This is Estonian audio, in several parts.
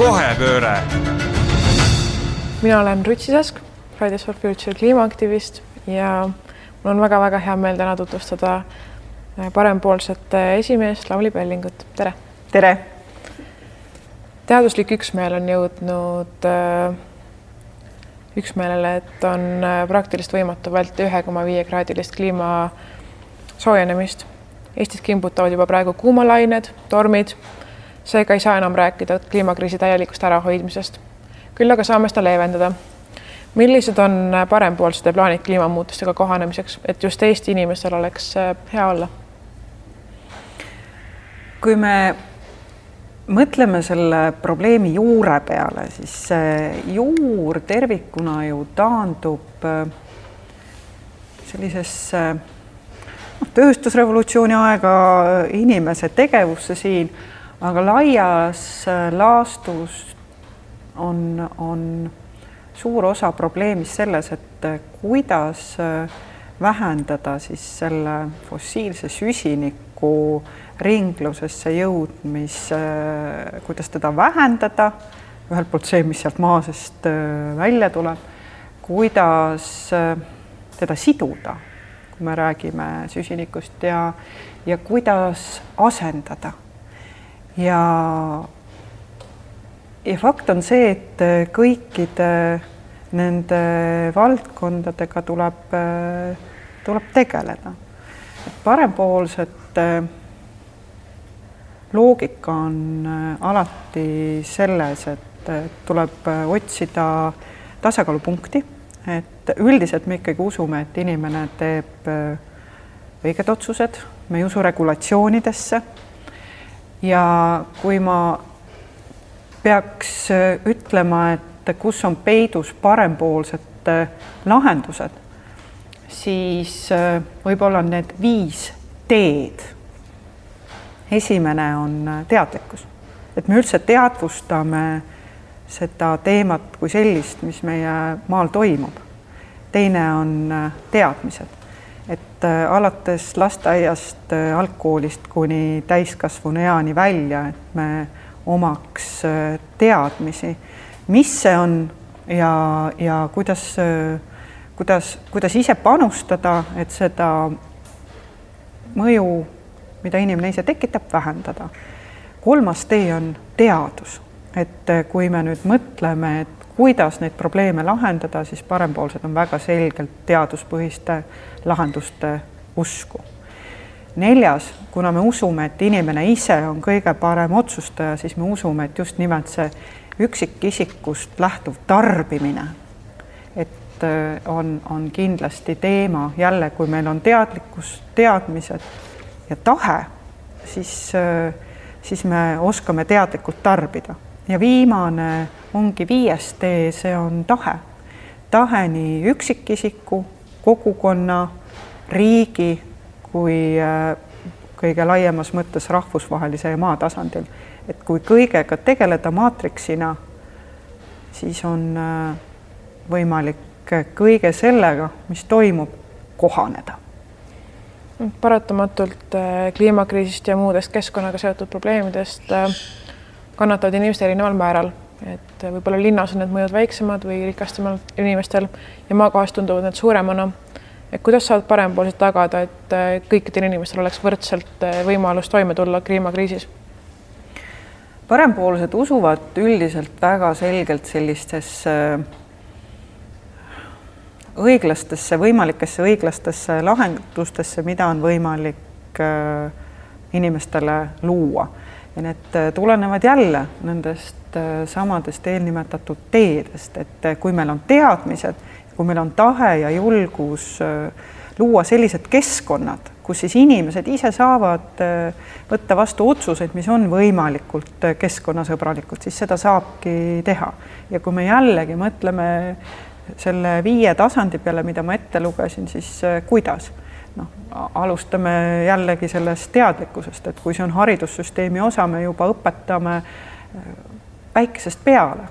kohepööre. mina olen Rutsi Sask, Fridays for Future kliimaaktivist ja mul on väga-väga hea meel täna tutvustada äh, parempoolsete esimeest Lavly Pellingut, tere. tere. teaduslik üksmeel on jõudnud äh, üksmeelele, et on äh, praktiliselt võimatu vältida ühe koma viie kraadilist kliima soojenemist. Eestis kimbutavad juba praegu kuumalained, tormid seega ei saa enam rääkida kliimakriisi täielikust ärahoidmisest. küll aga saame seda leevendada. millised on parempoolsete plaanid kliimamuutustega kohanemiseks, et just Eesti inimestel oleks äh, hea olla? kui me mõtleme selle probleemi juure peale, siis see juur tervikuna ju taandub äh, sellisesse noh, tööstusrevolutsiooni aega inimese tegevusse siin aga laias äh, laastus on, on suur osa probleemist selles, et äh, kuidas äh, vähendada siis selle fossiilse süsiniku ringlusesse jõudmis, kuidas teda vähendada, ühelt poolt see, mis sealt maa seest välja tuleb, kuidas teda siduda, kui me räägime süsinikust ja, ja kuidas asendada ja, ja fakt on see, et kõikide nende valdkondadega tuleb, tuleb tegeleda. parempoolsete loogika on alati selles, et tuleb otsida tasakaalupunkti, et üldiselt me ikkagi usume, et inimene teeb õiged otsused, me ei usu regulatsioonidesse ja kui ma peaks äh, ütlema, et kus on peidus parempoolsed äh, lahendused, siis äh, võib-olla on need viis teed. esimene on teadlikkus, et me üldse teadvustame seda teemat kui sellist, mis meie maal toimub. teine on teadmised et äh, alates lasteaiast, äh, algkoolist kuni täiskasvanu eani välja, et me omaks äh, teadmisi, mis see on ja, ja kuidas, kuidas, kuidas ise panustada, et seda mõju, mida inimene ise tekitab, vähendada. kolmas tee on teadus, et kui me nüüd mõtleme, et kuidas neid probleeme lahendada, siis parempoolsed on väga selgelt teaduspõhiste lahenduste usku. neljas, kuna me usume, et inimene ise on kõige parem otsustaja, siis me usume, et just nimelt see üksikisikust lähtuv tarbimine, et äh, on, on kindlasti teema jälle, kui meil on teadlikkus, teadmised ja tahe, siis, äh, siis me oskame teadlikult tarbida ja viimane ongi viies tee, see on tahe. tahe nii üksikisiku, kogukonna, riigi kui äh, kõige laiemas mõttes rahvusvahelise ja maa tasandil. et kui kõigega tegeleda maatriksina, siis on äh, võimalik kõige sellega, mis toimub, kohaneda paratamatult äh, kliimakriisist ja muudest keskkonnaga seotud probleemidest kannatavad inimesed erineval määral, et võib-olla linnas on need mõjud väiksemad või rikastemal inimestel ja maakohas tunduvad need suuremana. et kuidas saavad parempoolsed tagada, et äh, kõikidel inimestel oleks võrdselt äh, võimalus toime tulla kliimakriisis? parempoolsed usuvad üldiselt väga selgelt sellistesse äh, õiglastesse, võimalikesse õiglastesse lahendustesse, mida on võimalik inimestele luua ja need äh, tulenevad jälle nendest äh, samadest eelnimetatud teedest, et äh, kui meil on teadmised, kui meil on tahe ja julgus luua sellised keskkonnad, kus siis inimesed ise saavad võtta vastu otsuseid, mis on võimalikult keskkonnasõbralikud, siis seda saabki teha. ja kui me jällegi mõtleme selle viie tasandi peale, mida ma ette lugesin, siis kuidas noh, alustame jällegi sellest teadlikkusest, et kui see on haridussüsteemi osa, me juba õpetame äh, väikesest peale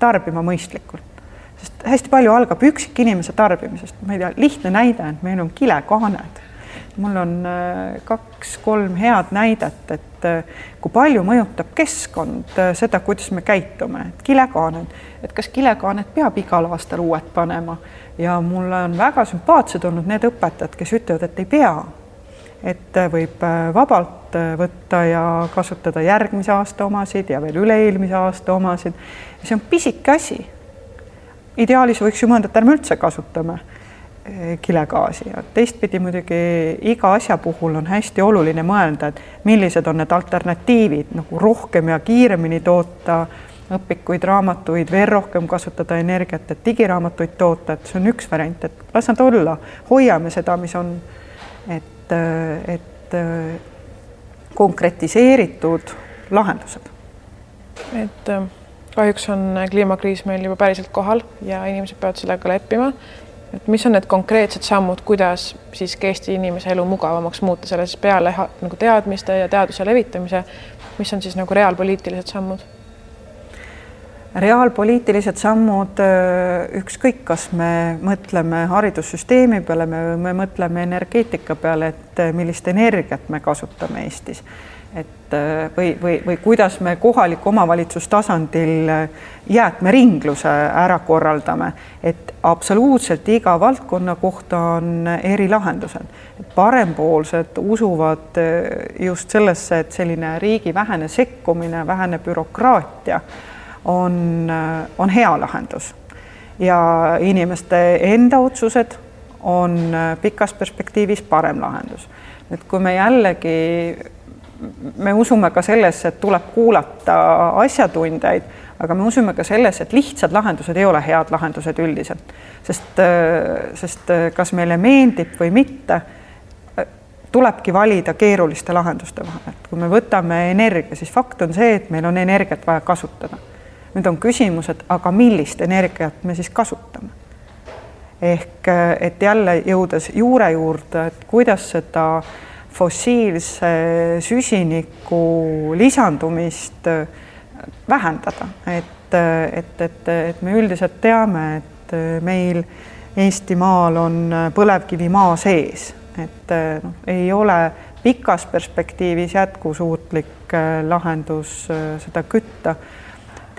tarbima mõistlikult, sest hästi palju algab üksikinimese tarbimisest, ma ei tea, lihtne näide, et meil on kilekaaned. mul on kaks-kolm head näidet, et kui palju mõjutab keskkond seda, kuidas me käitume, et kilekaaned, et kas kilekaaned peab igal aastal uued panema ja mulle on väga sümpaatsed olnud need õpetajad, kes ütlevad, et ei pea. et võib vabalt võtta ja kasutada järgmise aasta omasid ja veel üle-eelmise aasta omasid. see on pisike asi. ideaalis võiks ju mõelda, et ärme üldse kasutame kilegaasi ja teistpidi muidugi iga asja puhul on hästi oluline mõelda, et millised on need alternatiivid nagu rohkem ja kiiremini toota õpikuid, raamatuid, veel rohkem kasutada energiat, et digiraamatuid toota, et see on üks variant, et las nad olla, hoiame seda, mis on, et, et konkretiseeritud lahendused. et äh, kahjuks on kliimakriis meil juba päriselt kohal ja inimesed peavad sellega leppima. et mis on need konkreetsed sammud, kuidas siiski Eesti inimese elu mugavamaks muuta, selle siis peale nagu teadmiste ja teaduse levitamise, mis on siis nagu reaalpoliitilised sammud reaalpoliitilised sammud, ükskõik, kas me mõtleme haridussüsteemi peale, me, me mõtleme energeetika peale, et millist energiat me kasutame Eestis. et või, või, või kuidas me kohaliku omavalitsustasandil jäätmeringluse ära korraldame, et absoluutselt iga valdkonna kohta on erilahendused. parempoolsed usuvad just sellesse, et selline riigi vähene sekkumine, vähene bürokraatia on, on hea lahendus. Ja inimeste enda otsused on pikas perspektiivis parem lahendus. et kui me jällegi, me usume ka sellesse, et tuleb kuulata asjatundjaid, aga me usume ka sellesse, et lihtsad lahendused ei ole head lahendused üldiselt, sest, sest kas meile meeldib või mitte, tulebki valida keeruliste lahenduste vahel, et kui me võtame energia, siis fakt on see, et meil on energiat vaja kasutada nüüd on küsimus, et aga millist energiat me siis kasutame. ehk et jälle jõudes juure juurde, et kuidas seda fossiilse süsiniku lisandumist vähendada, et, et, et, et me üldiselt teame, et meil Eestimaal on põlevkivi maa sees, et noh, ei ole pikas perspektiivis jätkusuutlik lahendus seda kütta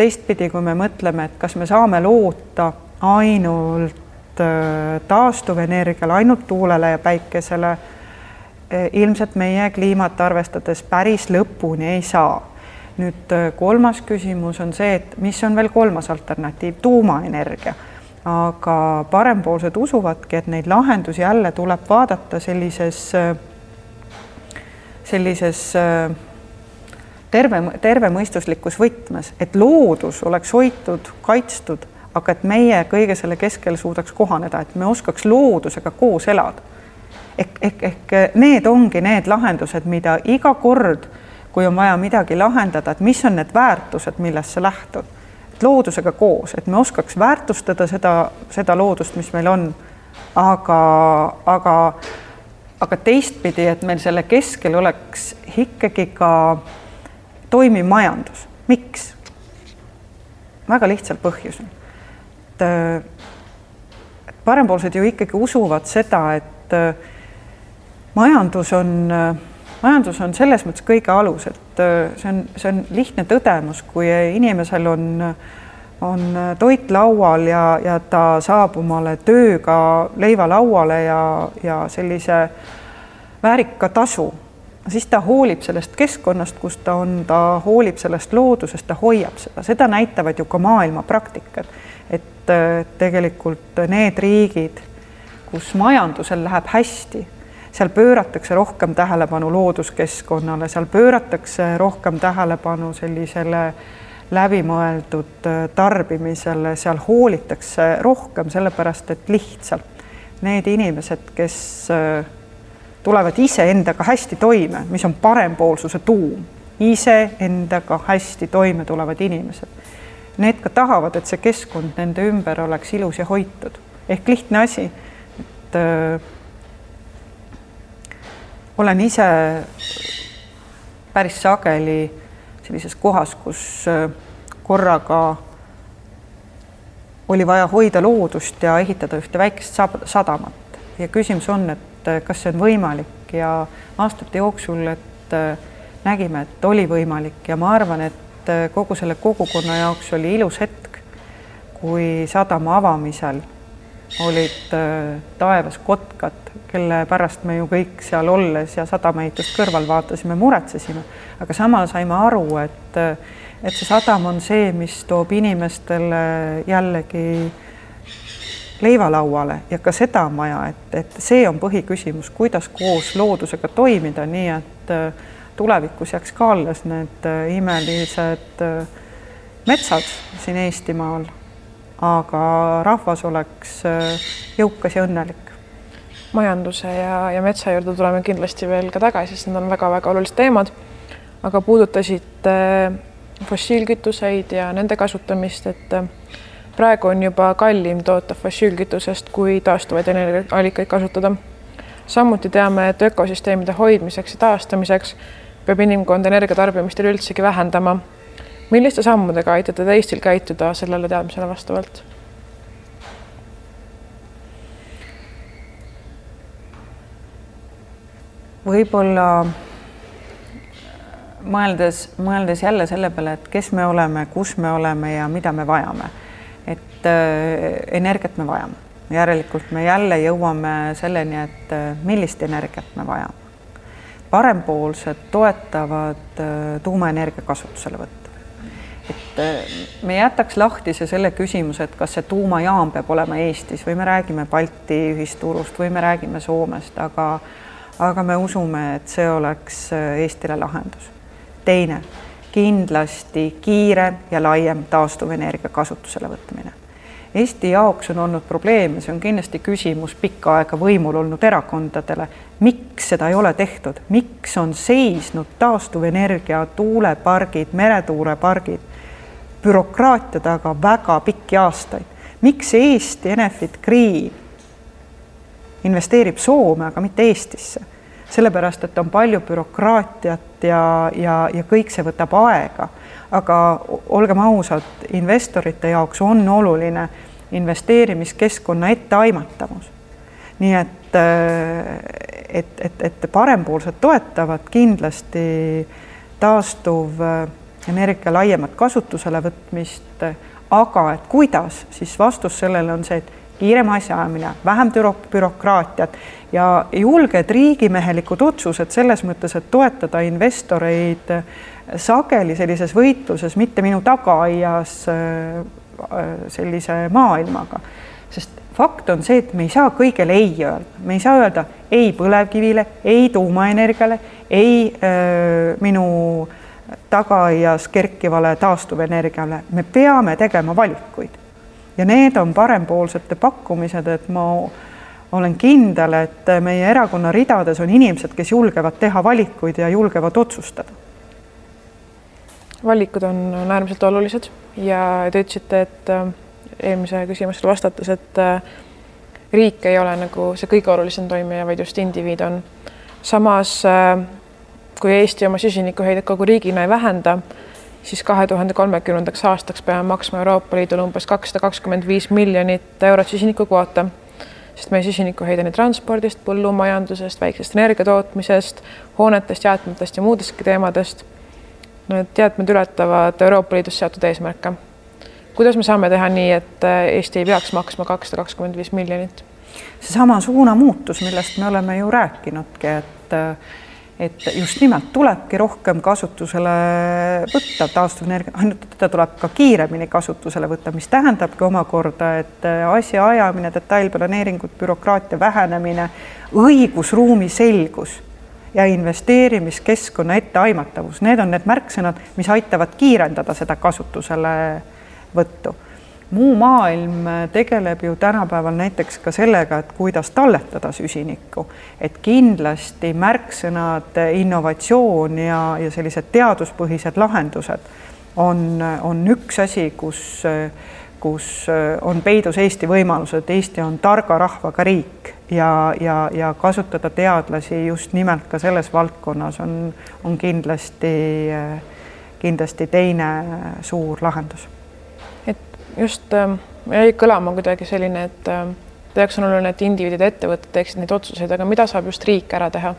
teistpidi, kui me mõtleme, et kas me saame loota ainult äh, taastuvenergiale, ainult tuulele ja päikesele, äh, ilmselt meie kliimat arvestades päris lõpuni ei saa. nüüd äh, kolmas küsimus on see, et mis on veel kolmas alternatiiv, tuumaenergia. aga parempoolsed usuvadki, et neid lahendusi jälle tuleb vaadata sellises, sellises terve, tervemõistuslikus võtmes, et loodus oleks hoitud, kaitstud, aga et meie kõige selle keskel suudaks kohaneda, et me oskaks loodusega koos elada. ehk, ehk, ehk need ongi need lahendused, mida iga kord, kui on vaja midagi lahendada, et mis on need väärtused, millest sa lähtud, et loodusega koos, et me oskaks väärtustada seda, seda loodust, mis meil on, aga, aga aga teistpidi, et meil selle keskel oleks ikkagi ka toimiv majandus, miks? väga lihtsal põhjusel. et parempoolsed ju ikkagi usuvad seda, et majandus on, majandus on selles mõttes kõige alus, et see on, see on lihtne tõdemus, kui inimesel on, on toit laual ja, ja ta saab omale tööga leiva lauale ja, ja sellise väärika tasu siis ta hoolib sellest keskkonnast, kus ta on, ta hoolib sellest loodusest, ta hoiab seda, seda näitavad ju ka maailma praktikad. et tegelikult need riigid, kus majandusel läheb hästi, seal pööratakse rohkem tähelepanu looduskeskkonnale, seal pööratakse rohkem tähelepanu sellisele läbimõeldud tarbimisele, seal hoolitakse rohkem, sellepärast et lihtsalt need inimesed, kes tulevad iseendaga hästi toime, mis on parempoolsuse tuum, iseendaga hästi toime tulevad inimesed. Need ka tahavad, et see keskkond nende ümber oleks ilus ja hoitud, ehk lihtne asi, et öö, äh, olen ise päris sageli sellises kohas, kus öö, äh, korraga oli vaja hoida loodust ja ehitada ühte väikest sadamat. Ja küsimus on, et et eh, kas see on võimalik ja aastate jooksul, et äh, nägime, et oli võimalik ja ma arvan, et äh, kogu selle kogukonna jaoks oli ilus hetk, kui sadama avamisel olid taevas kotkad, kelle pärast me ju kõik seal olles ja sadamaehitust kõrval vaatasime, muretsesime, aga samal saime aru, et et see sadam on see, mis toob inimestele jällegi leivalauale ja ka seda on vaja, et, et see on põhiküsimus, kuidas koos loodusega toimida, nii et äh, tulevikus jääks ka alles need äh, imelised äh, metsad siin Eestimaal, aga rahvas oleks jõukas ja õnnelik. majanduse ja, ja metsa juurde tuleme kindlasti veel ka tagasi, sest need on väga-väga olulised teemad. aga puudutasid fossiilkütuseid ja nende kasutamist, et praegu on juba kallim toota fossiilkütusest kui taastuvaid energiaallikaid kasutada. samuti teame, et ökosüsteemide hoidmiseks ja taastamiseks peab inimkond energiatarbimist üleüldsegi vähendama. milliste sammudega aitate te Eestil käituda sellele teadmisele vastavalt? võib-olla mõeldes, mõeldes jälle selle peale, et kes me oleme, kus me oleme ja mida me vajame. Et äh, energiat me vajame, järelikult me jälle jõuame selleni, et äh, millist energiat me vajame. parempoolsed toetavad äh, tuumaenergia kasutuselevõttu. et me jätaks lahtise selle küsimuse, et kas see tuumajaam peab olema Eestis või me räägime Balti ühisturust või me räägime Soomest, aga aga me usume, et see oleks Eestile lahendus teine, kindlasti kiirem ja laiem taastuvenergia kasutusele võtmine. Eesti jaoks on olnud probleem ja see on kindlasti küsimus pikka aega võimul olnud erakondadele, miks seda ei ole tehtud, miks on seisnud taastuvenergia tuulepargid, meretuulepargid bürokraatia taga väga pikki aastaid. miks Eesti Enefit Green investeerib Soome, aga mitte Eestisse? Sellepärast et on palju bürokraatiat ja, ja, ja kõik see võtab aega. aga olgem ausad, investorite jaoks on oluline investeerimiskeskkonna etteaimatavus. nii et, et, et, et parempoolsed toetavad kindlasti taastuv energia laiemat kasutusele võtmist, aga et kuidas, siis vastus sellele on see, et kiirem asjaajamine, vähem bürokraatiat ja julged riigimehelikud otsused selles mõttes, et toetada investoreid sageli sellises võitluses, mitte minu tagaaias äh, sellise maailmaga. sest fakt on see, et me ei saa kõigele ei öelda, me ei saa öelda ei põlevkivile, ei tuumaenergiale, ei öö, äh, minu tagaaias kerkivale taastuvenergiale, me peame tegema valikuid ja need on parempoolsete pakkumised, et ma olen kindel, et meie erakonna ridades on inimesed, kes julgevad teha valikuid ja julgevad otsustada. valikud on, on äärmiselt olulised ja te ütlesite, et äh, eelmise küsimusele vastates, et äh, riik ei ole nagu see kõige olulisem toimija, vaid just indiviid on. samas äh, kui Eesti oma süsinikuheidet kogu riigina ei vähenda, siis kahe tuhande kolmekümnendaks aastaks peame maksma Euroopa Liidule umbes kakssada kakskümmend viis miljonit eurot süsinikukvoota, sest meie süsinikuheide nii transpordist, põllumajandusest, väiksest energiatootmisest, hoonetest, jäätmetest ja muudestki teemadest. Need jäätmed ületavad Euroopa Liidus seatud eesmärke. kuidas me saame teha nii, et Eesti ei peaks maksma kakssada kakskümmend viis miljonit? seesama suunamuutus, millest me oleme ju rääkinudki, et et just nimelt tulebki rohkem kasutusele võtta taastuvenergia, ainult teda tuleb ka kiiremini kasutusele võtta, mis tähendabki omakorda, et asjaajamine, detailplaneeringud, bürokraatia vähenemine, õigusruumi selgus ja investeerimiskeskkonna etteaimatavus, need on need märksõnad, mis aitavad kiirendada seda kasutuselevõttu muu maailm tegeleb ju tänapäeval näiteks ka sellega, et kuidas talletada süsinikku, et kindlasti märksõnad innovatsioon ja, ja sellised teaduspõhised lahendused on, on üks asi, kus, kus on peidus Eesti võimalused, Eesti on targa rahvaga riik ja, ja, ja kasutada teadlasi just nimelt ka selles valdkonnas on, on kindlasti, kindlasti teine suur lahendus just äh, jäi kõlama kuidagi selline, et äh, ta jaoks on oluline, et indiviidid ja ettevõtted teeksid neid otsuseid, aga mida saab just riik ära teha?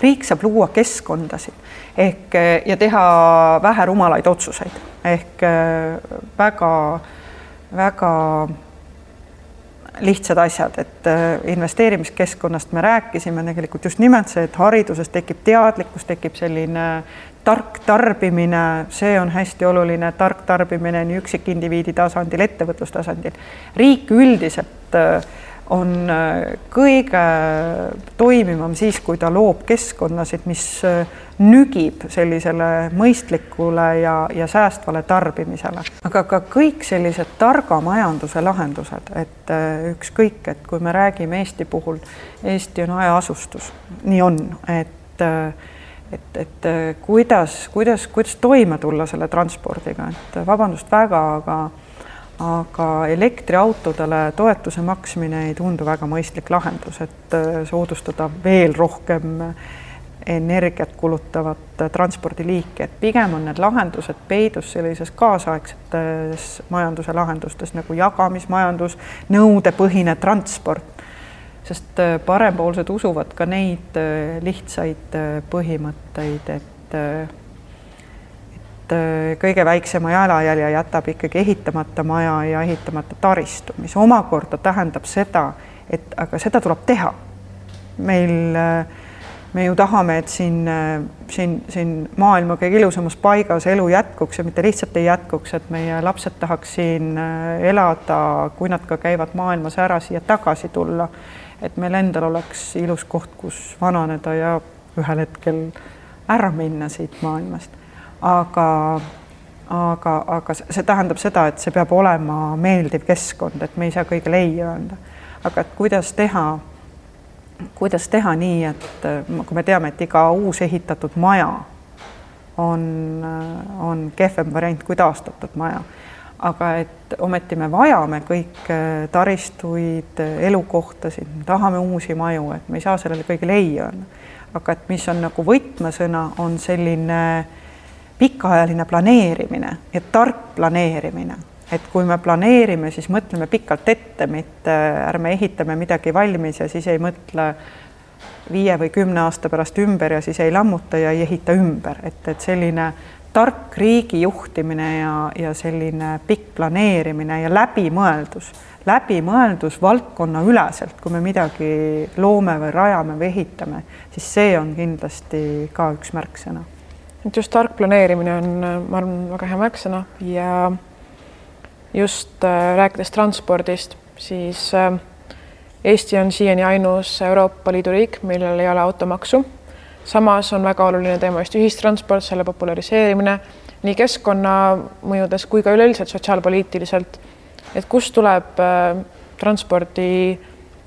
riik saab luua keskkondasid ehk ja teha vähe rumalaid otsuseid ehk väga-väga lihtsad asjad, et investeerimiskeskkonnast me rääkisime tegelikult just nimelt see, et hariduses tekib teadlikkus, tekib selline tark tarbimine, see on hästi oluline, tark tarbimine nii üksikindiviidi tasandil, ettevõtlustasandil. riik üldiselt äh, on äh, kõige toimivam siis, kui ta loob keskkonnasid, mis äh, nügib sellisele mõistlikule ja, ja säästvale tarbimisele. aga ka kõik sellised targa majanduse lahendused, et ükskõik, et kui me räägime Eesti puhul, Eesti on hajaasustus, nii on, et et, et äh, kuidas, kuidas, kuidas toime tulla selle transpordiga, et vabandust väga, aga aga elektriautodele toetuse maksmine ei tundu väga mõistlik lahendus, et äh, soodustada veel rohkem energiat kulutavat transpordiliiki, et pigem on need lahendused peidus sellises kaasaegsetes majanduse lahendustes nagu jagamismajandus, nõudepõhine transport sest äh, parempoolsed usuvad ka neid äh, lihtsaid äh, põhimõtteid, et et kõige väiksema jalajälje jätab ikkagi ehitamata maja ja ehitamata taristu, mis omakorda tähendab seda, et aga seda tuleb teha. meil, me ju tahame, et siin, siin, siin maailma kõige ilusamas paigas elu jätkuks ja mitte lihtsalt ei jätkuks, et meie lapsed tahaks siin elada, kui nad ka käivad maailmas ära, siia tagasi tulla et meil endal oleks ilus koht, kus vananeda ja ühel hetkel ära minna siit maailmast. aga, aga, aga see tähendab seda, et see peab olema meeldiv keskkond, et me ei saa kõigele ei öelda. aga et kuidas teha, kuidas teha nii, et kui me teame, et iga uus ehitatud maja on, on kehvem variant kui taastatud maja aga et ometi me vajame kõike taristuid, elukohtasid, me tahame uusi maju, et me ei saa sellele kõigile ei öelda. aga et mis on nagu võtmesõna, on selline pikaajaline planeerimine ja tark planeerimine, et kui me planeerime, siis mõtleme pikalt ette, mitte ärme ehitame midagi valmis ja siis ei mõtle viie või kümne aasta pärast ümber ja siis ei lammuta ja ei ehita ümber, et, et selline tark riigi juhtimine ja, ja selline pikk planeerimine ja läbimõeldus, läbimõeldus valdkonnaüleselt, kui me midagi loome või rajame või ehitame, siis see on kindlasti ka üks märksõna. et just tark planeerimine on, ma arvan, väga hea märksõna ja just äh, rääkides transpordist, siis äh, Eesti on siiani ainus Euroopa Liidu riik, millel ei ole automaksu samas on väga oluline teema just ühistransport, selle populariseerimine nii keskkonnamõjudes kui ka üleüldiselt sotsiaalpoliitiliselt. et kust tuleb äh, transpordi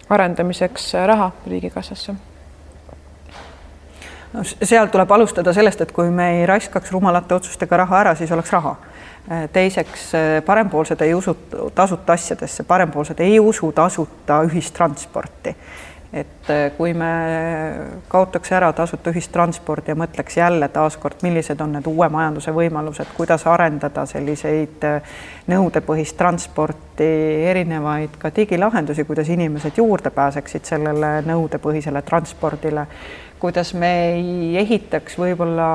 arendamiseks äh, raha riigikassasse? no seal tuleb alustada sellest, et kui me ei raiskaks rumalate otsustega raha ära, siis oleks raha. Äh, teiseks, parempoolsed ei usu tasuta asjadesse, parempoolsed ei usu tasuta ühistransporti et äh, kui me kaotaks ära tasuta ühistranspordi ja mõtleks jälle taaskord, millised on need uue majanduse võimalused, kuidas arendada selliseid äh, nõudepõhist transporti, erinevaid ka digilahendusi, kuidas inimesed juurde pääseksid sellele nõudepõhisele transpordile, kuidas me ei ehitaks võib-olla,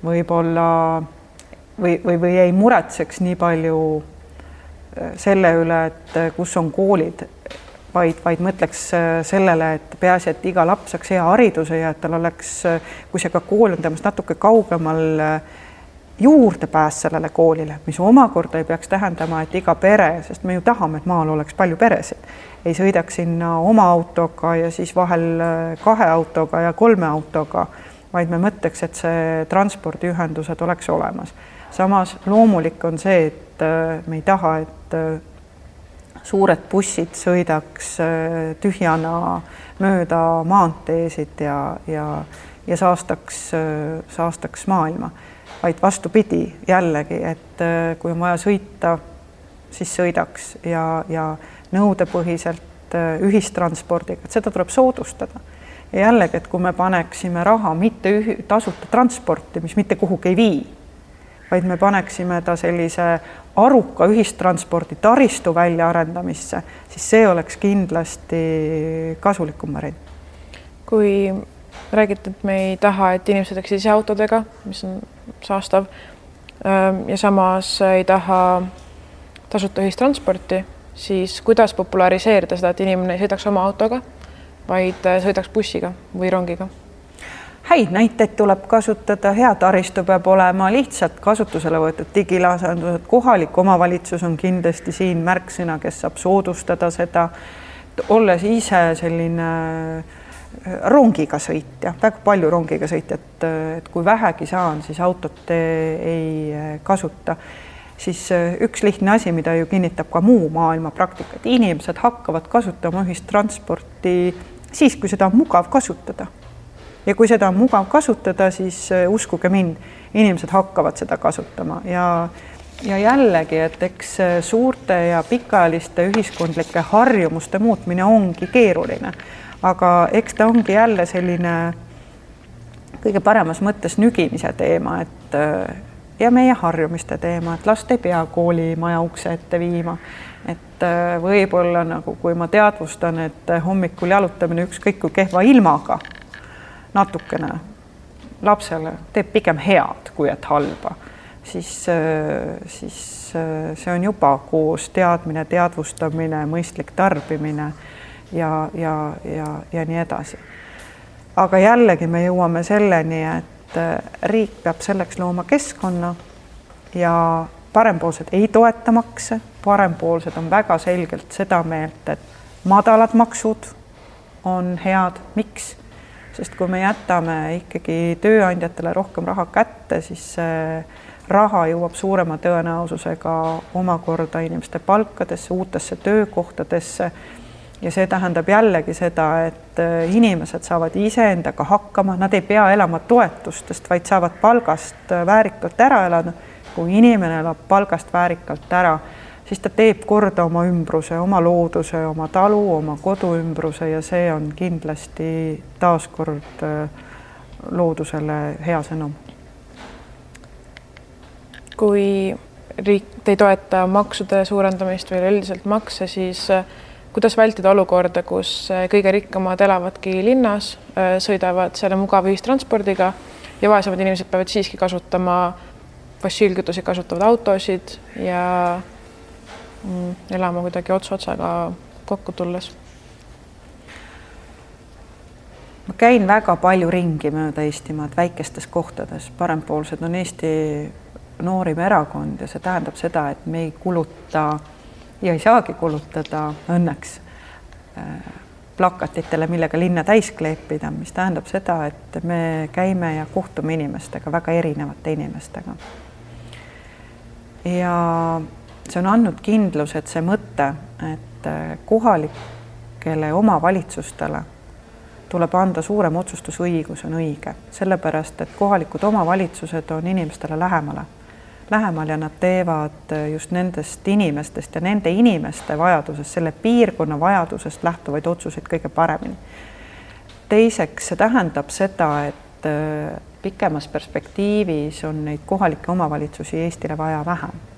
võib-olla või, või, või ei muretseks nii palju äh, selle üle, et kus on koolid vaid, vaid mõtleks äh, sellele, et peaasi, et iga laps saaks hea hariduse ja et tal oleks, äh, kui see ka kool on temast natuke kaugemal, äh, juurdepääs sellele koolile, mis omakorda ei peaks tähendama, et iga pere, sest me ju tahame, et maal oleks palju peresid, ei sõidaks sinna oma autoga ja siis vahel kahe autoga ja kolme autoga, vaid me mõtleks, et see transpordiühendused oleks olemas. samas loomulik on see, et me ei taha, et suured bussid sõidaks äh, tühjana mööda maanteesid ja, ja, ja saastaks, äh, saastaks maailma, vaid vastupidi, jällegi, et äh, kui on vaja sõita, siis sõidaks ja, ja nõudepõhiselt ühistranspordiga, et seda tuleb soodustada. ja jällegi, et kui me paneksime raha mitte ühi-, tasuta transporti, mis mitte kuhugi ei vii vaid me paneksime ta sellise aruka ühistranspordi taristu väljaarendamisse, siis see oleks kindlasti kasulikum variant. kui räägiti, et me ei taha, et inimesed sõidaksid ise autodega, mis on saastav. ja samas ei taha tasuta ühistransporti, siis kuidas populariseerida seda, et inimene ei sõidaks oma autoga, vaid sõidaks bussiga või rongiga häid näiteid tuleb kasutada, hea taristu peab olema lihtsalt kasutusele võetud digilasendused, kohalik omavalitsus on kindlasti siin märksõna, kes saab soodustada seda, olles ise selline äh, rongiga sõitja, väga palju rongiga sõitjat, et kui vähegi saan, siis autot ei äh, kasuta. Siis äh, üks lihtne asi, mida ju kinnitab ka muu maailma praktika, et inimesed hakkavad kasutama ühistransporti siis, kui seda on mugav kasutada ja kui seda on mugav kasutada, siis äh, uskuge mind, inimesed hakkavad seda kasutama ja ja jällegi, et eks äh, suurte ja pikaajaliste ühiskondlike harjumuste muutmine ongi keeruline, aga eks ta ongi jälle selline kõige paremas mõttes nügimise teema, et äh, ja meie harjumiste teema, et last ei pea koolimaja ukse ette viima. et võib-olla nagu, kui ma teadvustan, et hommikul jalutamine ükskõik kui kehva ilmaga natukene lapsele teeb pigem head, kui et halba, siis, siis see on juba koos teadmine, teadvustamine, mõistlik tarbimine ja, ja, ja, ja nii edasi. aga jällegi me jõuame selleni, et riik peab selleks looma keskkonna ja parempoolsed ei toeta makse, parempoolsed on väga selgelt seda meelt, et madalad maksud on head, miks? Sest kui me jätame ikkagi tööandjatele rohkem raha kätte, siis see raha jõuab suurema tõenäosusega omakorda inimeste palkadesse, uutesse töökohtadesse. ja see tähendab jällegi seda, et äh, inimesed saavad iseendaga hakkama, nad ei pea elama toetustest, vaid saavad palgast äh, väärikalt ära elada. kui inimene elab palgast väärikalt ära siis ta teeb korda oma ümbruse, oma looduse, oma talu, oma koduümbruse ja see on kindlasti taaskord äh, loodusele hea sõnum. kui riik ei toeta maksude suurendamist või üleüldiselt makse, siis äh, kuidas vältida olukorda, kus äh, kõige rikkamad elavadki linnas, sõidavad selle mugava ühistranspordiga ja vaesemad inimesed peavad siiski kasutama fossiilkütuseid kasutavaid autosid ja elama kuidagi ots otsaga kokku tulles? ma käin väga palju ringi mööda Eestimaad väikestes kohtades, parempoolsed on Eesti noorim erakond ja see tähendab seda, et me ei kuluta ja ei saagi kulutada õnneks äh, plakatitele, millega linna täis kleepida, mis tähendab seda, et me käime ja kohtume inimestega, väga erinevate inimestega. ja see on andnud kindluse, et see mõte, et äh, kohalikele omavalitsustele tuleb anda suurem otsustusõigus, on õige, sellepärast et kohalikud omavalitsused on inimestele lähemale, lähemal ja nad teevad äh, just nendest inimestest ja nende inimeste vajadusest, selle piirkonna vajadusest lähtuvaid otsuseid kõige paremini. teiseks, see tähendab seda, et äh, pikemas perspektiivis on neid kohalikke omavalitsusi Eestile vaja vähem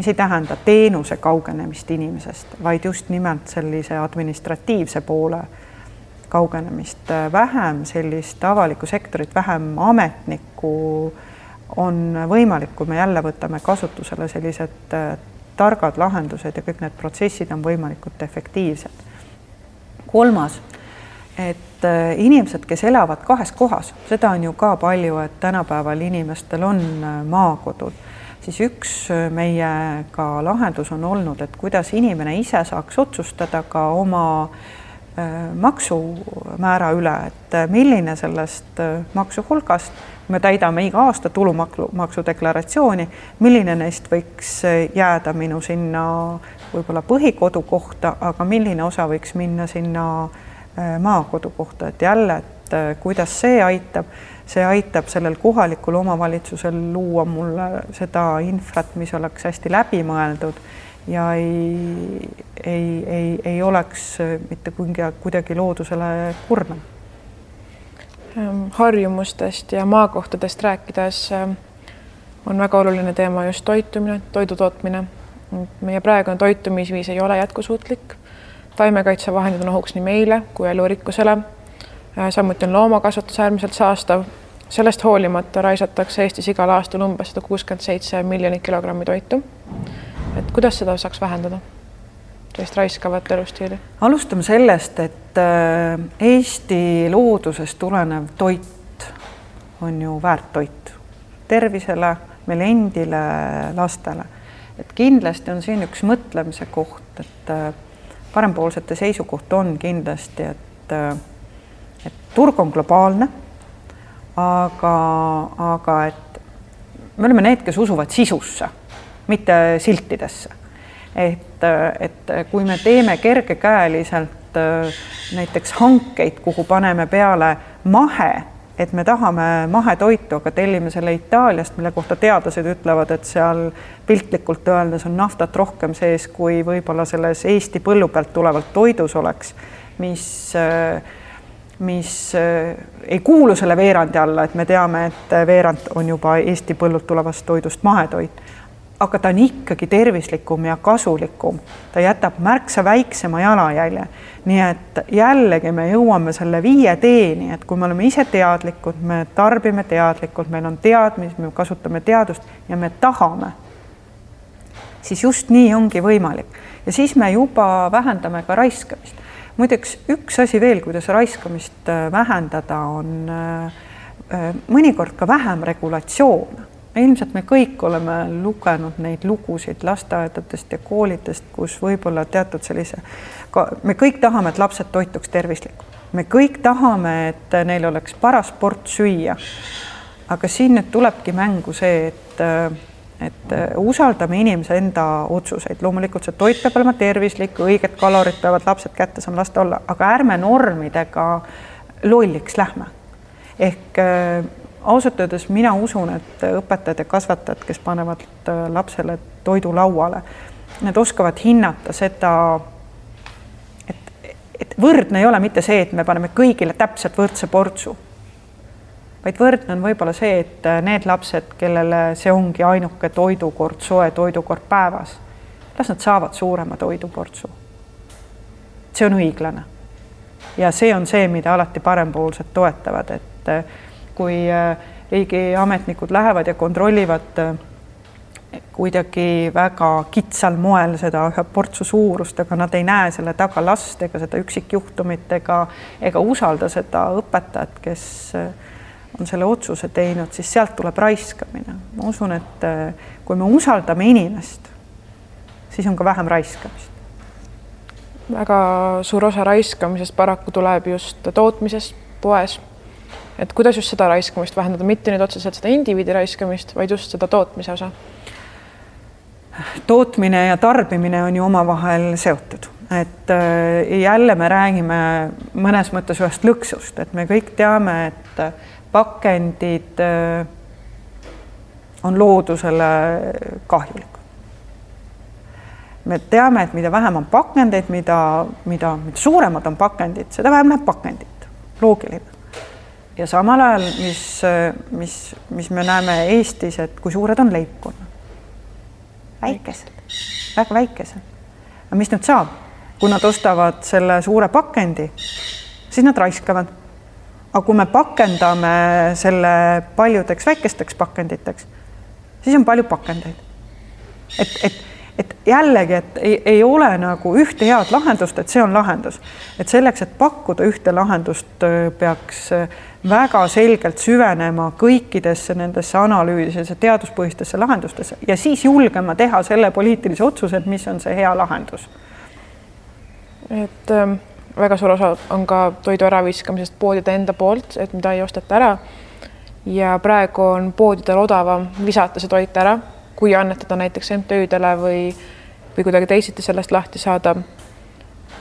mis ei tähenda teenuse kaugenemist inimesest, vaid just nimelt sellise administratiivse poole kaugenemist, vähem sellist avalikku sektorit, vähem ametnikku on võimalik, kui me jälle võtame kasutusele sellised äh, targad lahendused ja kõik need protsessid on võimalikult efektiivsed. kolmas, et äh, inimesed, kes elavad kahes kohas, seda on ju ka palju, et tänapäeval inimestel on äh, maakodud siis üks äh, meie ka lahendus on olnud, et kuidas inimene ise saaks otsustada ka oma äh, maksumäära üle, et äh, milline sellest maksuhulgast me täidame iga aasta tulumaksu deklaratsiooni, milline neist võiks jääda minu sinna võib-olla põhikodu kohta, aga milline osa võiks minna sinna maakodu kohta, et jälle, et kuidas see aitab see aitab sellel kohalikul omavalitsusel luua mulle seda infrat, mis oleks hästi läbimõeldud ja ei, ei, ei, ei oleks mitte kuidagi, loodusele kurnav. Ehm, harjumustest ja maakohtadest rääkides ehm, on väga oluline teema just toitumine, toidu tootmine. meie praegune toitumisviis ei ole jätkusuutlik. taimekaitsevahendid on ohuks nii meile kui elurikkusele samuti on loomakasvatus äärmiselt saastav. sellest hoolimata raisatakse Eestis igal aastal umbes sada kuuskümmend seitse miljonit kilogrammi toitu. et kuidas seda saaks vähendada? sellist raiskavat elustiili? alustame sellest, et äh, Eesti loodusest tulenev toit on ju väärtoit tervisele, meile endile, lastele. et kindlasti on siin üks mõtlemise koht, et äh, parempoolsete seisukoht on kindlasti, et, äh, et turg on globaalne, aga, aga et me oleme need, kes usuvad sisusse, mitte siltidesse. Et, et kui me teeme kergekäeliselt äh, näiteks hankeid, kuhu paneme peale mahe, et me tahame mahetoitu, aga tellime selle Itaaliast, mille kohta teadlased ütlevad, et seal piltlikult öeldes on naftat rohkem sees, kui võib-olla selles Eesti põllu pealt tulevalt toidus oleks, mis mis äh, ei kuulu selle veerandi alla, et me teame, et veerand on juba Eesti põllult tulevast toidust mahetoit aga ta on ikkagi tervislikum ja kasulikum, ta jätab märksa väiksema jalajälje. nii et jällegi me jõuame selle viie teeni, et kui me oleme ise teadlikud, me tarbime teadlikult, meil on teadmised, me kasutame teadust ja me tahame, siis just nii ongi võimalik ja siis me juba vähendame ka raiskamist. Muideks üks asi veel, kuidas raiskamist äh, vähendada, on äh, äh, mõnikord ka vähem regulatsioone ilmselt me kõik oleme lugenud neid lugusid lasteaedadest ja koolidest, kus võib-olla teatud sellise, me kõik tahame, et lapsed toituks tervislikult, me kõik tahame, et neil oleks paras port süüa. aga siin nüüd tulebki mängu see, et, et usaldame inimese enda otsuseid, loomulikult see toit peab olema tervislik, õiged kalorid peavad lapsed kätte saama lasta olla, aga ärme normidega lolliks lähme. Ehk ausalt öeldes mina usun, et õpetajad ja kasvatajad, kes panevad äh, lapsele toidu lauale, need oskavad hinnata seda, et, et võrdne ei ole mitte see, et me paneme kõigile täpselt võrdse portsu, vaid võrdne on võib-olla see, et äh, need lapsed, kellele see ongi ainuke toidukord, soe toidukord päevas, las nad saavad suurema toiduportsu. see on õiglane. ja see on see, mida alati parempoolsed toetavad, et äh, kui äh, riigiametnikud lähevad ja kontrollivad kuidagi väga kitsal moel seda ühe portsu suurust, aga nad ei näe selle taga last ega seda üksikjuhtumit ega, ega usalda seda õpetajat, kes äh, on selle otsuse teinud, siis sealt tuleb raiskamine. ma usun, et kui me usaldame inimest, siis on ka vähem raiskamist. väga suur osa raiskamisest paraku tuleb just tootmises, poes et kuidas just seda raiskamist vähendada, mitte nüüd otseselt seda indiviidi raiskamist, vaid just seda tootmise osa? tootmine ja tarbimine on ju omavahel seotud, et äh, jälle me räägime mõnes mõttes ühest lõksust, et me kõik teame, et pakendid äh, on loodusele kahjulikud. me teame, et mida vähem on pakendeid, mida, mida, mida suuremad on pakendid, seda vähem läheb pakendit, loogiline ja samal ajal, mis, mis, mis me näeme Eestis, et kui suured on leibkonnad? väikesed, väga väikesed. aga mis nüüd saab, kui nad ostavad selle suure pakendi, siis nad raiskavad. Aga kui me pakendame selle paljudeks väikesteks pakenditeks, siis on palju pakendeid. et, et et jällegi, et ei, ei ole nagu ühte head lahendust, et see on lahendus. et selleks, et pakkuda ühte lahendust, peaks väga selgelt süvenema kõikidesse nendesse analüüsidesse, teaduspõhistesse lahendustesse ja siis julgema teha selle poliitilise otsuse, et mis on see hea lahendus. et ähm, väga suur osa on ka toidu äraviskamisest poodide enda poolt, et mida ei osteta ära. ja praegu on poodidel odavam visata see toit ära kui annetada näiteks MTÜ-dele või, või kuidagi teisiti sellest lahti saada.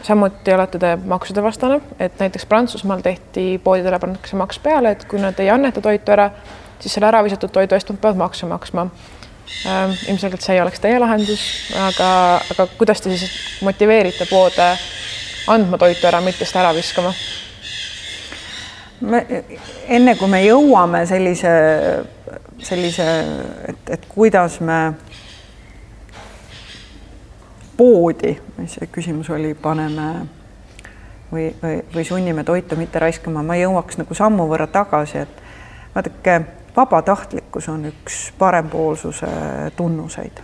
samuti olete te maksude vastane, et näiteks Prantsusmaal tehti poodidele pannakse maks peale, et kui nad ei anneta toitu ära, siis selle ära visatud toidu eest nad peavad makse maksma ähm,. ilmselgelt see ei oleks teie lahendus, aga, aga kuidas te siis motiveerite poode andma toitu ära, mitte seda ära viskama? me enne kui me jõuame sellise sellise, et, et kuidas me poodi, mis see küsimus oli, paneme või, või, või sunnime toitu mitte raiskama, ma jõuaks nagu sammu võrra tagasi, et vaadake, vabatahtlikkus on üks parempoolsuse tunnuseid.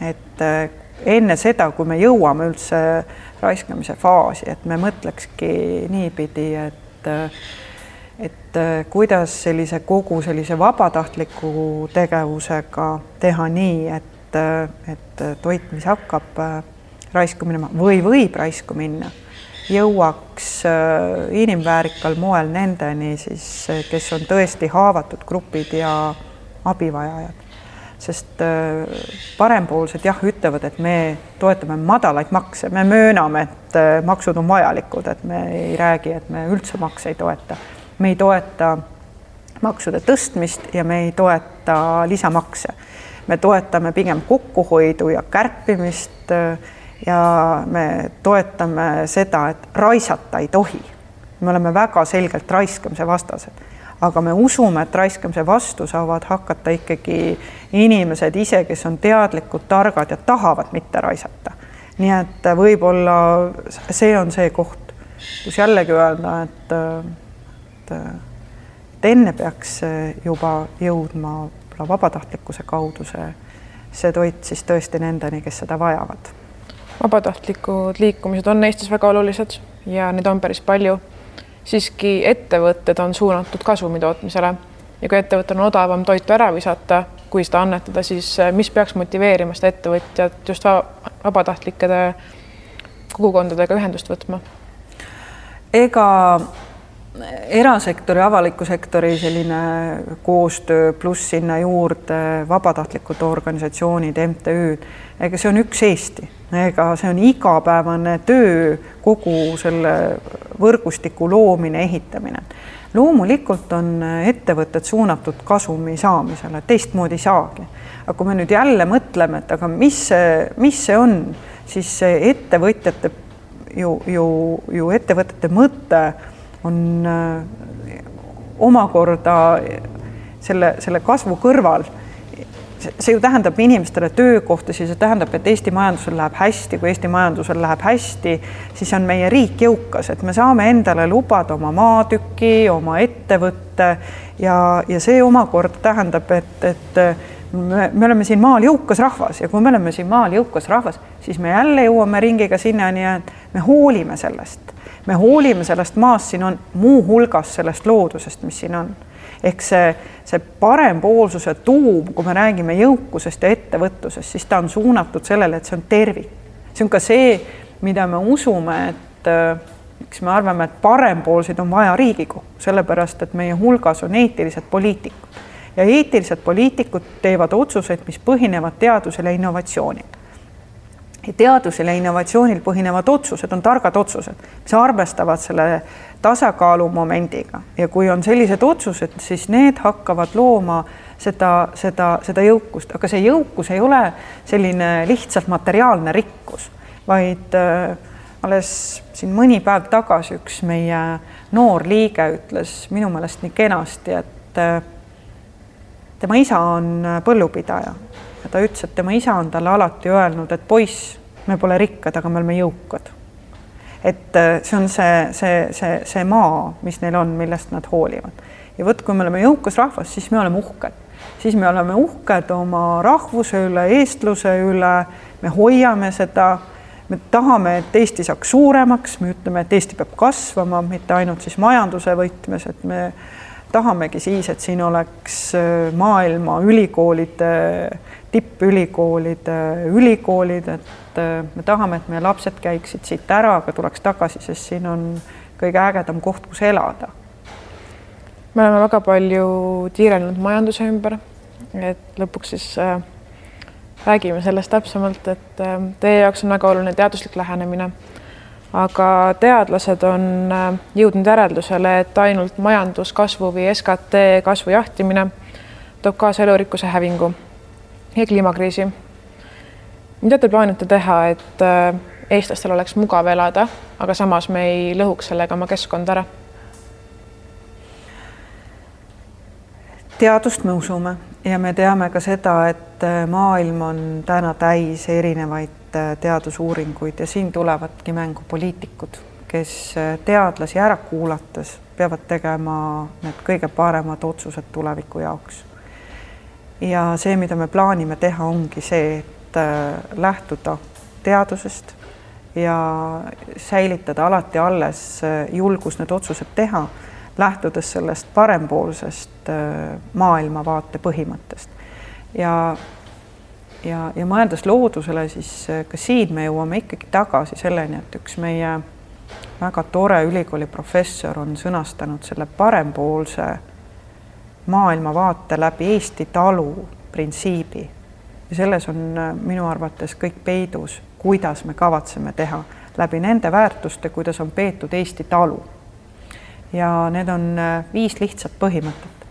et enne seda, kui me jõuame üldse raiskamise faasi, et me mõtlekski niipidi, et et kuidas sellise kogu sellise vabatahtliku tegevusega teha nii, et, et toit, mis hakkab raisku minema või võib raisku minna, jõuaks inimväärikal moel nendeni siis, kes on tõesti haavatud grupid ja abivajajad sest äh, parempoolsed jah, ütlevad, et me toetame madalaid makse, me mööname, et äh, maksud on vajalikud, et me ei räägi, et me üldse makse ei toeta. me ei toeta maksude tõstmist ja me ei toeta lisamakse. me toetame pigem kokkuhoidu ja kärpimist äh, ja me toetame seda, et raisata ei tohi. me oleme väga selgelt raiskamise vastased aga me usume, et raiskamise vastu saavad hakata ikkagi inimesed ise, kes on teadlikud, targad ja tahavad mitte raisata. nii et võib-olla see on see koht, kus jällegi öelda, et, et, et enne peaks juba jõudma vabatahtlikkuse kaudu see, see toit siis tõesti nendeni, kes seda vajavad. vabatahtlikud liikumised on Eestis väga olulised ja neid on päris palju siiski ettevõtted on suunatud kasumi tootmisele ja kui ettevõttel on odavam toitu ära visata, kui seda annetada, siis eh, mis peaks motiveerima seda ettevõtjat just vabatahtlike kogukondadega ühendust võtma? ega erasektori, avaliku sektori selline koostöö pluss sinna juurde vabatahtlikud organisatsioonid, MTÜ-d, ega see on üks Eesti ega see on igapäevane töö, kogu selle võrgustiku loomine, ehitamine. loomulikult on ettevõtted suunatud kasumi saamisele, teistmoodi ei saagi. aga kui me nüüd jälle mõtleme, et aga mis see, mis see on, siis ettevõtjate ju, ju, ju ettevõtete mõte on äh, omakorda selle, selle kasvu kõrval see ju tähendab inimestele töökohtasid, see tähendab, et Eesti majandusel läheb hästi, kui Eesti majandusel läheb hästi, siis on meie riik jõukas, et me saame endale lubada oma maatüki, oma ettevõtte. Ja, ja see omakorda tähendab, et, et me, me oleme siin maal jõukas rahvas. Ja kui me oleme siin maal jõukas rahvas, siis me jälle jõuame ringiga sinnani, et me hoolime sellest, me hoolime sellest maast, siin on muuhulgas sellest loodusest, mis siin on ehk see, see parempoolsuse tuum, kui me räägime jõukusest ja ettevõtlusest, siis ta on suunatud sellele, et see on tervik. see on ka see, mida me usume, et miks me arvame, et parempoolseid on vaja Riigikogu, sellepärast et meie hulgas on eetilised poliitikud. Ja eetilised poliitikud teevad otsuseid, mis põhinevad teadusel ja innovatsioonil. Teadusel ja innovatsioonil põhinevad otsused on targad otsused, mis arvestavad selle tasakaalu momendiga ja kui on sellised otsused, siis need hakkavad looma seda, seda, seda jõukust, aga see jõukus ei ole selline lihtsalt materiaalne rikkus, vaid äh, alles siin mõni päev tagasi üks meie noor liige ütles minu meelest nii kenasti, et äh, tema isa on põllupidaja. Ja ta ütles, et tema isa on talle alati öelnud, et poiss, me pole rikkad, aga me oleme jõukad. Et äh, see on see, see, see, see maa, mis neil on, millest nad hoolivad. ja vot, kui me oleme jõukas rahvas, siis me oleme uhked, siis me oleme uhked oma rahvuse üle, eestluse üle, me hoiame seda. Me tahame, et Eesti saaks suuremaks, me ütleme, et Eesti peab kasvama, mitte ainult siis majanduse võtmes, et me tahamegi siis, et siin oleks äh, maailma ülikoolide, tippülikoolide ülikoolid, et äh, me tahame, et meie lapsed käiksid siit ära, aga tuleks tagasi, sest siin on kõige ägedam koht, kus elada. me oleme väga palju tiirelnud majanduse ümber, et lõpuks siis äh, räägime sellest täpsemalt, et äh, teie jaoks on väga oluline teaduslik lähenemine aga teadlased on äh, jõudnud järeldusele, et ainult majanduskasvu või SKT kasvu jahtimine toob kaasa elurikkuse hävingu ja kliimakriisi. mida te plaanite teha, et äh, eestlastel oleks mugav elada, aga samas me ei lõhuks sellega oma keskkonda ära? teadust me usume ja me teame ka seda, et äh, maailm on täna täis erinevaid teadusuuringuid ja siin tulevadki mängu poliitikud, kes teadlasi ära kuulates peavad tegema need kõige paremad otsused tuleviku jaoks. Ja see, mida me plaanime teha, ongi see, et äh, lähtuda teadusest ja säilitada alati alles äh, julgus need otsused teha, lähtudes sellest parempoolsest äh, maailmavaate põhimõttest. ja ja, ja mõeldes loodusele, siis ka siin me jõuame ikkagi tagasi selleni, et üks meie väga tore ülikooli professor on sõnastanud selle parempoolse maailmavaate läbi Eesti talu printsiibi. ja selles on minu arvates kõik peidus, kuidas me kavatseme teha läbi nende väärtuste, kuidas on peetud Eesti talu. ja need on viis lihtsat põhimõtet.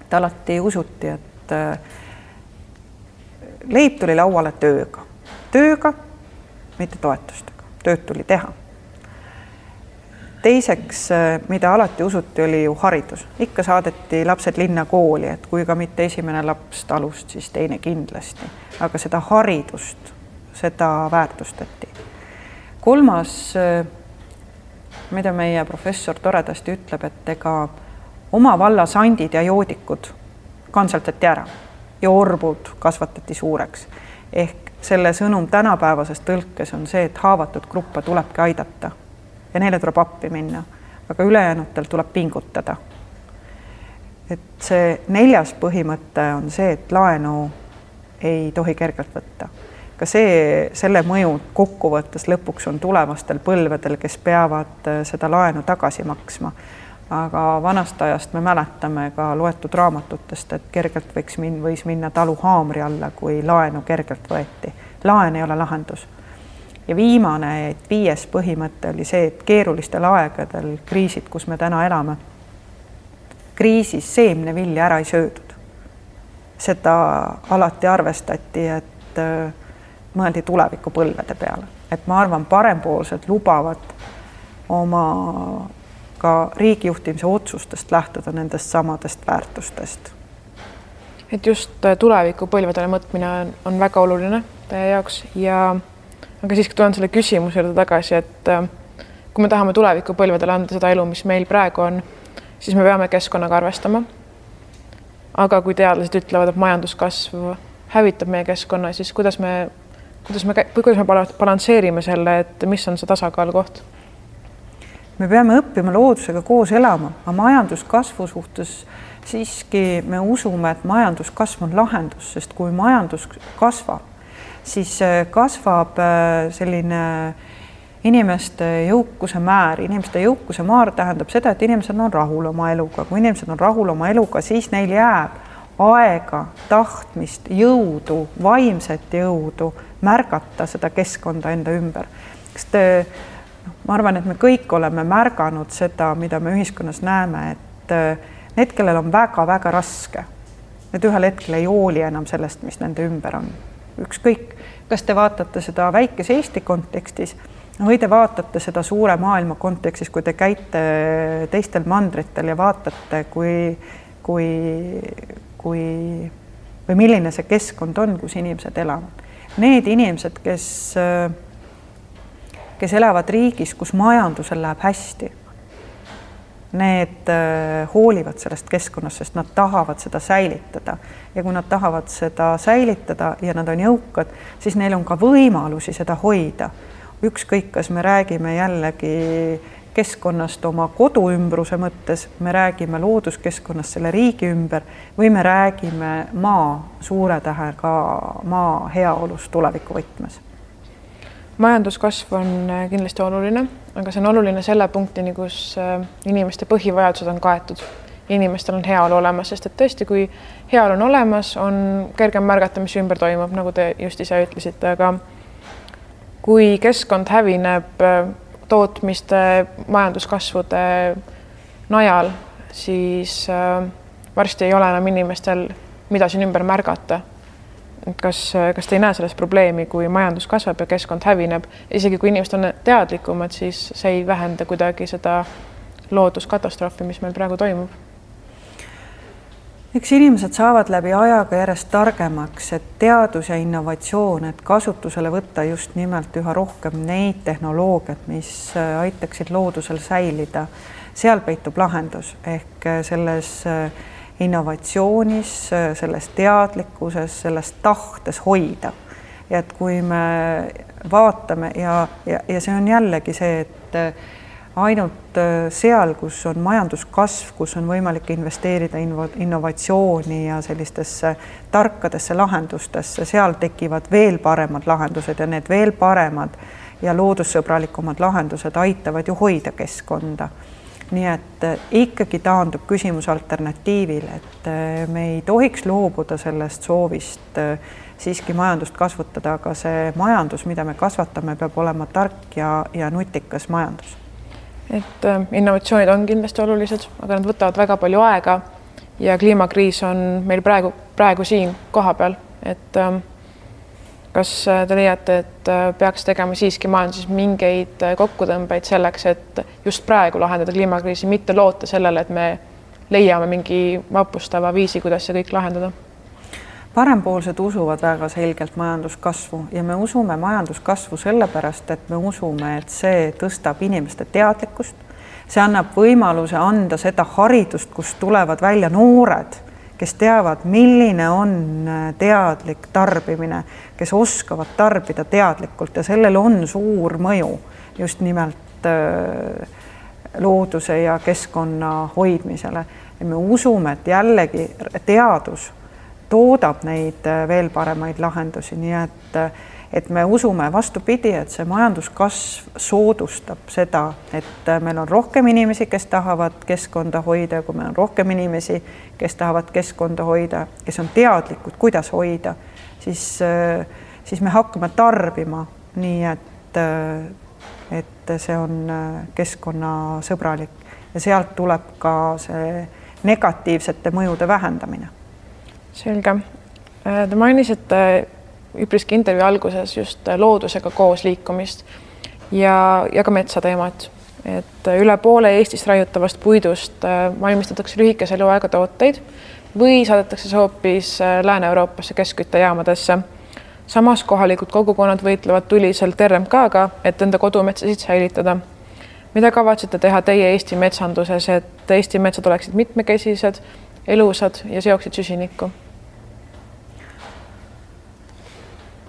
et alati usuti, et leib tuli lauale tööga, tööga, mitte toetustega, tööd tuli teha. Teiseks, mida alati usuti, oli ju haridus, ikka saadeti lapsed linna kooli, et kui ka mitte esimene laps talust, siis teine kindlasti, aga seda haridust, seda väärtustati. kolmas, mida meie professor toredasti ütleb, et ega oma valla sandid ja joodikud kantseldati ära ja orbud kasvatati suureks. ehk selle sõnum tänapäevases tõlkes on see, et haavatud gruppe tulebki aidata ja neile tuleb appi minna, aga ülejäänutel tuleb pingutada. et see neljas põhimõte on see, et laenu ei tohi kergelt võtta. ka see, selle mõju kokkuvõttes lõpuks on tulevastel põlvedel, kes peavad äh, seda laenu tagasi maksma aga vanast ajast me mäletame ka loetud raamatutest, et kergelt võiks min-, võis minna talu haamri alla, kui laenu kergelt võeti. laen ei ole lahendus. Ja viimane, et viies põhimõte oli see, et keerulistel aegadel, kriisid, kus me täna elame, kriisis seemnevilja ära ei söödud. seda alati arvestati, et äh, mõeldi tulevikupõlvede peale, et ma arvan, parempoolsed lubavad oma ka riigijuhtimise otsustest lähtuda nendest samadest väärtustest. et just äh, tulevikupõlvedele mõtmine on, on väga oluline teie jaoks ja aga siiski tulen selle küsimuse juurde tagasi, et äh, kui me tahame tulevikupõlvedele anda seda elu, mis meil praegu on, siis me peame keskkonnaga arvestama. aga kui teadlased ütlevad, et majanduskasv hävitab meie keskkonna, siis kuidas me, kuidas me, kuidas me balansseerime selle, et mis on see tasakaalukoht me peame õppima loodusega koos elama, aga majanduskasvu suhtes siiski me usume, et majanduskasv on lahendus, sest kui majandus kasvab, siis äh, kasvab äh, selline inimeste jõukuse määr, inimeste jõukuse määr tähendab seda, et inimesed on rahul oma eluga, kui inimesed on rahul oma eluga, siis neil jääb aega, tahtmist, jõudu, vaimset jõudu märgata seda keskkonda enda ümber. kas te noh, ma arvan, et me kõik oleme märganud seda, mida me ühiskonnas näeme, et äh, need, kellel on väga-väga raske, need ühel hetkel ei hooli enam sellest, mis nende ümber on. Ükskõik, kas te vaatate seda väikese Eesti kontekstis või te vaatate seda suure maailma kontekstis, kui te käite teistel mandritel ja vaatate, kui, kui, kui või milline see keskkond on, kus inimesed elavad. Need inimesed, kes kes elavad riigis, kus majandusel läheb hästi. Need äh, hoolivad sellest keskkonnast, sest nad tahavad seda säilitada ja kui nad tahavad seda säilitada ja nad on jõukad, siis neil on ka võimalusi seda hoida. ükskõik, kas me räägime jällegi keskkonnast oma kodu ümbruse mõttes, me räägime looduskeskkonnast selle riigi ümber või me räägime maa suure tähega maa heaolust tuleviku võtmes majanduskasv on äh, kindlasti oluline, aga see on oluline selle punktini, kus äh, inimeste põhivajadused on kaetud. Inimestel on heaolu olemas, sest et tõesti, kui heaolu on olemas, on kergem märgata, mis ümber toimub, nagu te just ise ütlesite, aga kui keskkond hävineb äh, tootmiste, majanduskasvude najal, siis varsti ei ole enam inimestel, mida siin ümber märgata kas, kas te ei näe selles probleemi, kui majandus kasvab ja keskkond hävineb, isegi kui inimesed on teadlikumad, siis see ei vähenda kuidagi seda looduskatastroofi, mis meil praegu toimub? Eks inimesed saavad läbi ajaga järjest targemaks, et teadus ja innovatsioon, et kasutusele võtta just nimelt üha rohkem neid tehnoloogiaid, mis äh, aitaksid loodusel säilida, seal peitub lahendus ehk äh, selles äh, innovatsioonis, selles teadlikkuses, selles tahtes hoida. et kui me vaatame ja, ja, ja see on jällegi see, et ainult äh, seal, kus on majanduskasv, kus on võimalik investeerida inno-, innovatsiooni ja sellistesse tarkadesse lahendustesse, seal tekivad veel paremad lahendused ja need veel paremad ja loodussõbralikumad lahendused aitavad ju hoida keskkonda. nii et äh, ikkagi taandub küsimus alternatiivile, et äh, me ei tohiks loobuda sellest soovist siiski majandust kasvatada, aga see majandus, mida me kasvatame, peab olema tark ja, ja nutikas majandus et äh, innovatsioonid on kindlasti olulised, aga nad võtavad väga palju aega ja kliimakriis on meil praegu, praegu siin kohapeal, et ähm, kas äh, te leiate, et äh, peaks tegema siiski majanduses mingeid kokkutõmbeid selleks, et just praegu lahendada kliimakriisi, mitte loota sellele, et me leiame mingi vapustava viisi, kuidas see kõik lahendada parempoolsed usuvad väga selgelt majanduskasvu ja me usume majanduskasvu sellepärast, et me usume, et see tõstab inimeste teadlikkust, see annab võimaluse anda seda haridust, kust tulevad välja noored, kes teavad, milline on teadlik tarbimine, kes oskavad tarbida teadlikult ja sellel on suur mõju just nimelt äh, looduse ja keskkonna hoidmisele. ja me usume, et jällegi teadus toodab neid äh, veel paremaid lahendusi, nii et, äh, et me usume vastupidi, et see majanduskasv soodustab seda, et äh, meil on rohkem inimesi, kes tahavad keskkonda hoida ja kui meil on rohkem inimesi, kes tahavad keskkonda hoida, kes on teadlikud, kuidas hoida, siis, siis me hakkame tarbima nii, et, et see on keskkonnasõbralik. Ja sealt tuleb ka see negatiivsete mõjude vähendamine selge. Äh, te mainisite üpriski intervjuu alguses just äh, loodusega koos liikumist ja, ja ka metsateemat, et äh, üle poole Eestis raiutavast puidust valmistatakse lühikese eluaega tooteid või saadetakse see hoopis Lääne-Euroopasse keskküttejaamadesse. samas kohalikud kogukonnad võitlevad tuliselt RMK-ga, et enda kodumetsasid säilitada. mida kavatsete teha teie Eesti metsanduses, et Eesti metsad oleksid mitmekesised elusad ja seoksid süsinikku?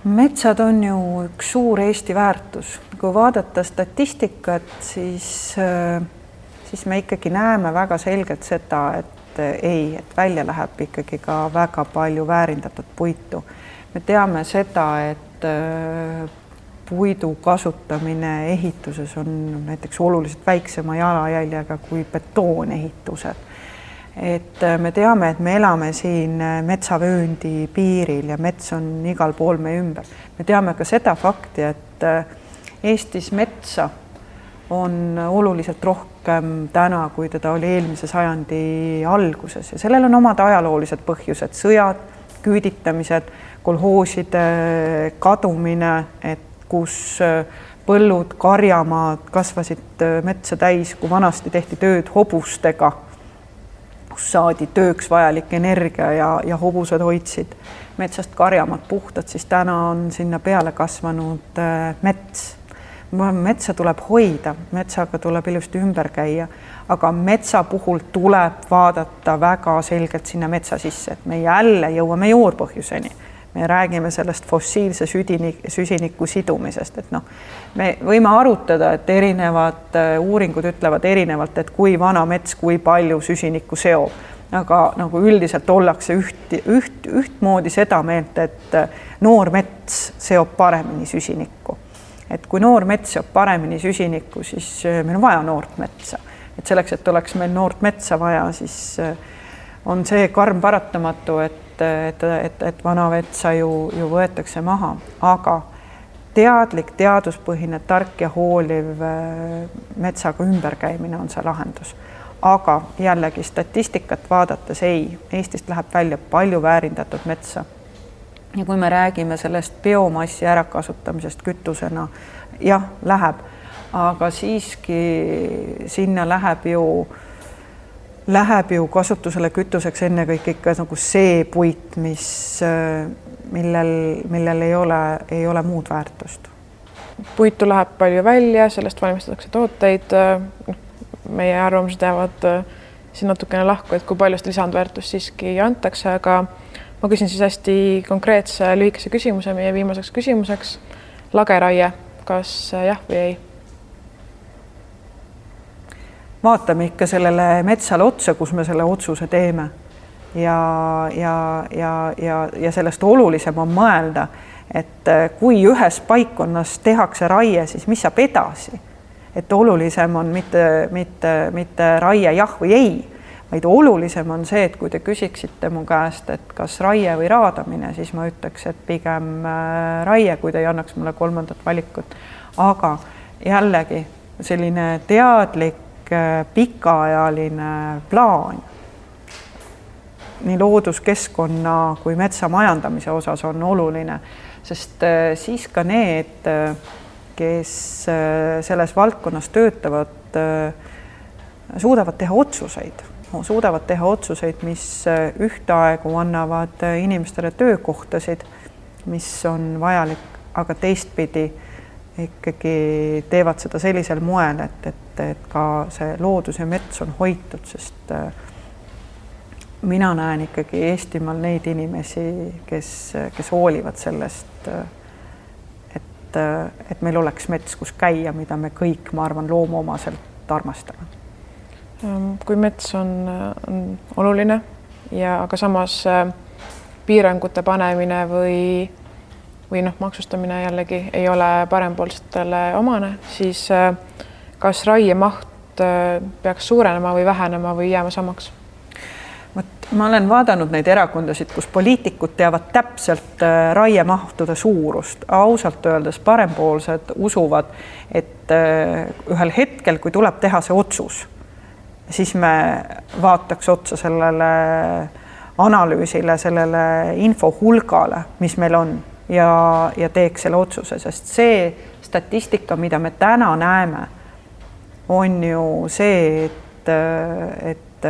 metsad on ju üks suur Eesti väärtus, kui vaadata statistikat, siis, äh, siis me ikkagi näeme väga selgelt seda, et äh, ei, et välja läheb ikkagi ka väga palju väärindatud puitu. me teame seda, et äh, puidu kasutamine ehituses on näiteks oluliselt väiksema jalajäljega kui betoonehitused et äh, me teame, et me elame siin äh, metsavööndi piiril ja mets on igal pool meie ümber. me teame ka seda fakti, et äh, Eestis metsa on oluliselt rohkem täna, kui teda oli eelmise sajandi alguses. Ja sellel on omad ajaloolised põhjused, sõjad, küüditamised, kolhooside kadumine, et kus põllud, karjamaad kasvasid metsa täis, kui vanasti tehti tööd hobustega kus saadi tööks vajalik energia ja, ja hobused hoidsid metsast karjamaad puhtad, siis täna on sinna peale kasvanud äh, mets. metsa tuleb hoida, metsaga tuleb ilusti ümber käia, aga metsa puhul tuleb vaadata väga selgelt sinna metsa sisse, et me jälle jõuame juurpõhjuseni me räägime sellest fossiilse südinik, süsiniku sidumisest, et noh, me võime arutada, et erinevad äh, uuringud ütlevad erinevalt, et kui vana mets, kui palju süsinikku seob, aga nagu üldiselt ollakse üht, üht, ühtmoodi seda meelt, et äh, noor mets seob paremini süsinikku. et kui noor mets seob paremini süsinikku, siis äh, meil on vaja noort metsa, et selleks, et oleks meil noort metsa vaja, siis on see karm paratamatu, et et, et, et, et vana vetsa ju, ju võetakse maha, aga teadlik, teaduspõhine, tark ja hooliv äh, metsaga ümberkäimine on see lahendus. aga jällegi statistikat vaadates ei, Eestist läheb välja palju väärindatud metsa. ja kui me räägime sellest biomassi ärakasutamisest kütusena, jah, läheb, aga siiski sinna läheb ju läheb ju kasutusele kütuseks ennekõike ikka nagu see puit, mis, millel, millel ei ole, ei ole muud väärtust. puitu läheb palju välja, sellest valmistatakse tooteid. meie arvamused jäävad siin natukene lahku, et kui palju seda lisandväärtust siiski antakse, aga ma küsin siis hästi konkreetse lühikese küsimuse meie viimaseks küsimuseks. lageraie, kas jah või ei? Vaatame ikka sellele metsale otsa, kus me selle otsuse teeme. ja, ja, ja, ja, ja sellest olulisem on mõelda, et äh, kui ühes paikkonnas tehakse raie, siis mis saab edasi? et olulisem on mitte, mitte, mitte raie jah või ei, vaid olulisem on see, et kui te küsiksite mu käest, et kas raie või raadamine, siis ma ütleks, et pigem äh, raie, kui te ei annaks mulle kolmandat valikut. aga jällegi selline teadlik pikaajaline plaan nii looduskeskkonna kui metsa majandamise osas on oluline, sest äh, siis ka need, äh, kes selles valdkonnas töötavad, suudavad teha otsuseid, suudavad teha otsuseid, mis ühtaegu annavad inimestele töökohtasid, mis on vajalik, aga teistpidi ikkagi teevad seda sellisel moel, et, et, et ka see loodus ja mets on hoitud, sest äh, mina näen ikkagi Eestimaal neid inimesi, kes, kes hoolivad sellest, äh, et, äh, et meil oleks mets, kus käia, mida me kõik, ma arvan, loomuomaselt armastame. Ähm, kui mets on, on oluline ja aga samas piirangute panemine või või noh, maksustamine jällegi ei ole parempoolsetele omane, siis äh, kas raiemaht äh, peaks suurenema või vähenema või jääma samaks? vot ma olen vaadanud neid erakondasid, kus poliitikud teavad täpselt äh, raiemahtude suurust, ausalt öeldes parempoolsed usuvad, et ühel hetkel, kui tuleb teha see otsus, siis me vaataks otsa sellele analüüsile, sellele infohulgale, mis meil on ja, ja teeks selle otsuse, sest see statistika, mida me täna näeme, on ju see, et, et,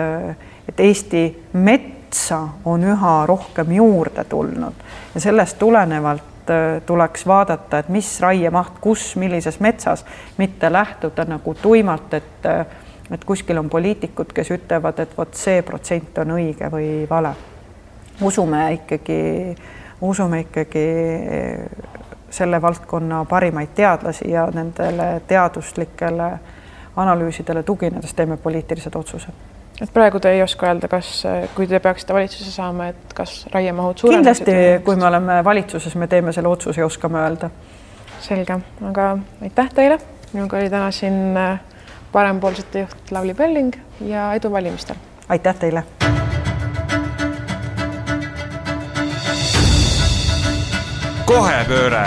et Eesti metsa on üha rohkem juurde tulnud ja sellest tulenevalt äh, tuleks vaadata, et mis raiemaht, kus, millises metsas, mitte lähtuda nagu tuimalt, et et kuskil on poliitikud, kes ütlevad, et vot see protsent on õige või vale. usume ikkagi äh, usume ikkagi selle valdkonna parimaid teadlasi ja nendele teaduslikele analüüsidele tuginedes teeme poliitilised otsused et praegu te ei oska öelda, kas, kui te peaksite valitsusse saama, et kas raiemahud suureneksid? kindlasti, kui me oleme valitsuses, me teeme selle otsuse ja oskame öelda. selge, aga aitäh teile. minuga oli täna siin äh, parempoolsete juht Lavly Pelling ja edu valimistel. aitäh teile kohepööre